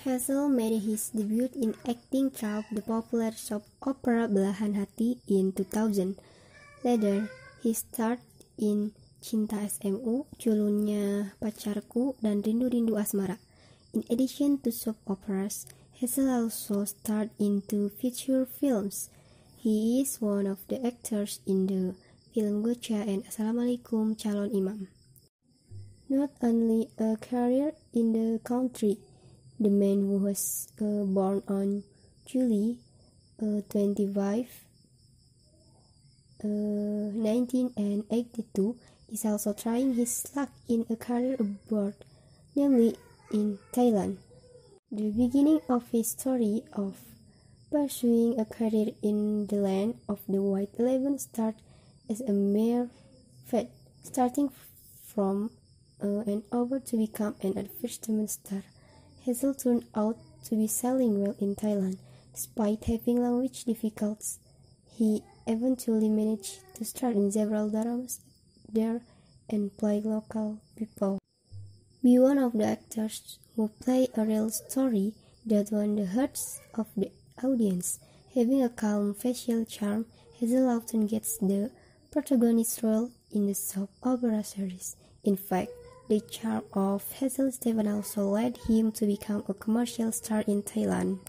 Hazel made his debut in acting through the popular soap opera Belahan Hati in 2000. Later, he starred in Cinta SMU, Culunnya Pacarku, dan Rindu-Rindu Asmara. In addition to soap operas, Hazel also starred in two feature films. He is one of the actors in the film Gocha and Assalamualaikum Calon Imam. Not only a career in the country, the man who was uh, born on July uh, 25, uh, 1982 is also trying his luck in a career abroad, namely in Thailand. The beginning of his story of pursuing a career in the land of the White Elephant started as a mere fad, starting from uh, an over to become an advertisement star. Hessel turned out to be selling well in Thailand. Despite having language difficulties, he eventually managed to start in several dramas there and play local people. Be one of the actors who play a real story that won the hearts of the audience. Having a calm facial charm, Hessel often gets the protagonist role in the soap opera series. In fact, the charm of Hessel Steven also led him to become a commercial star in Thailand.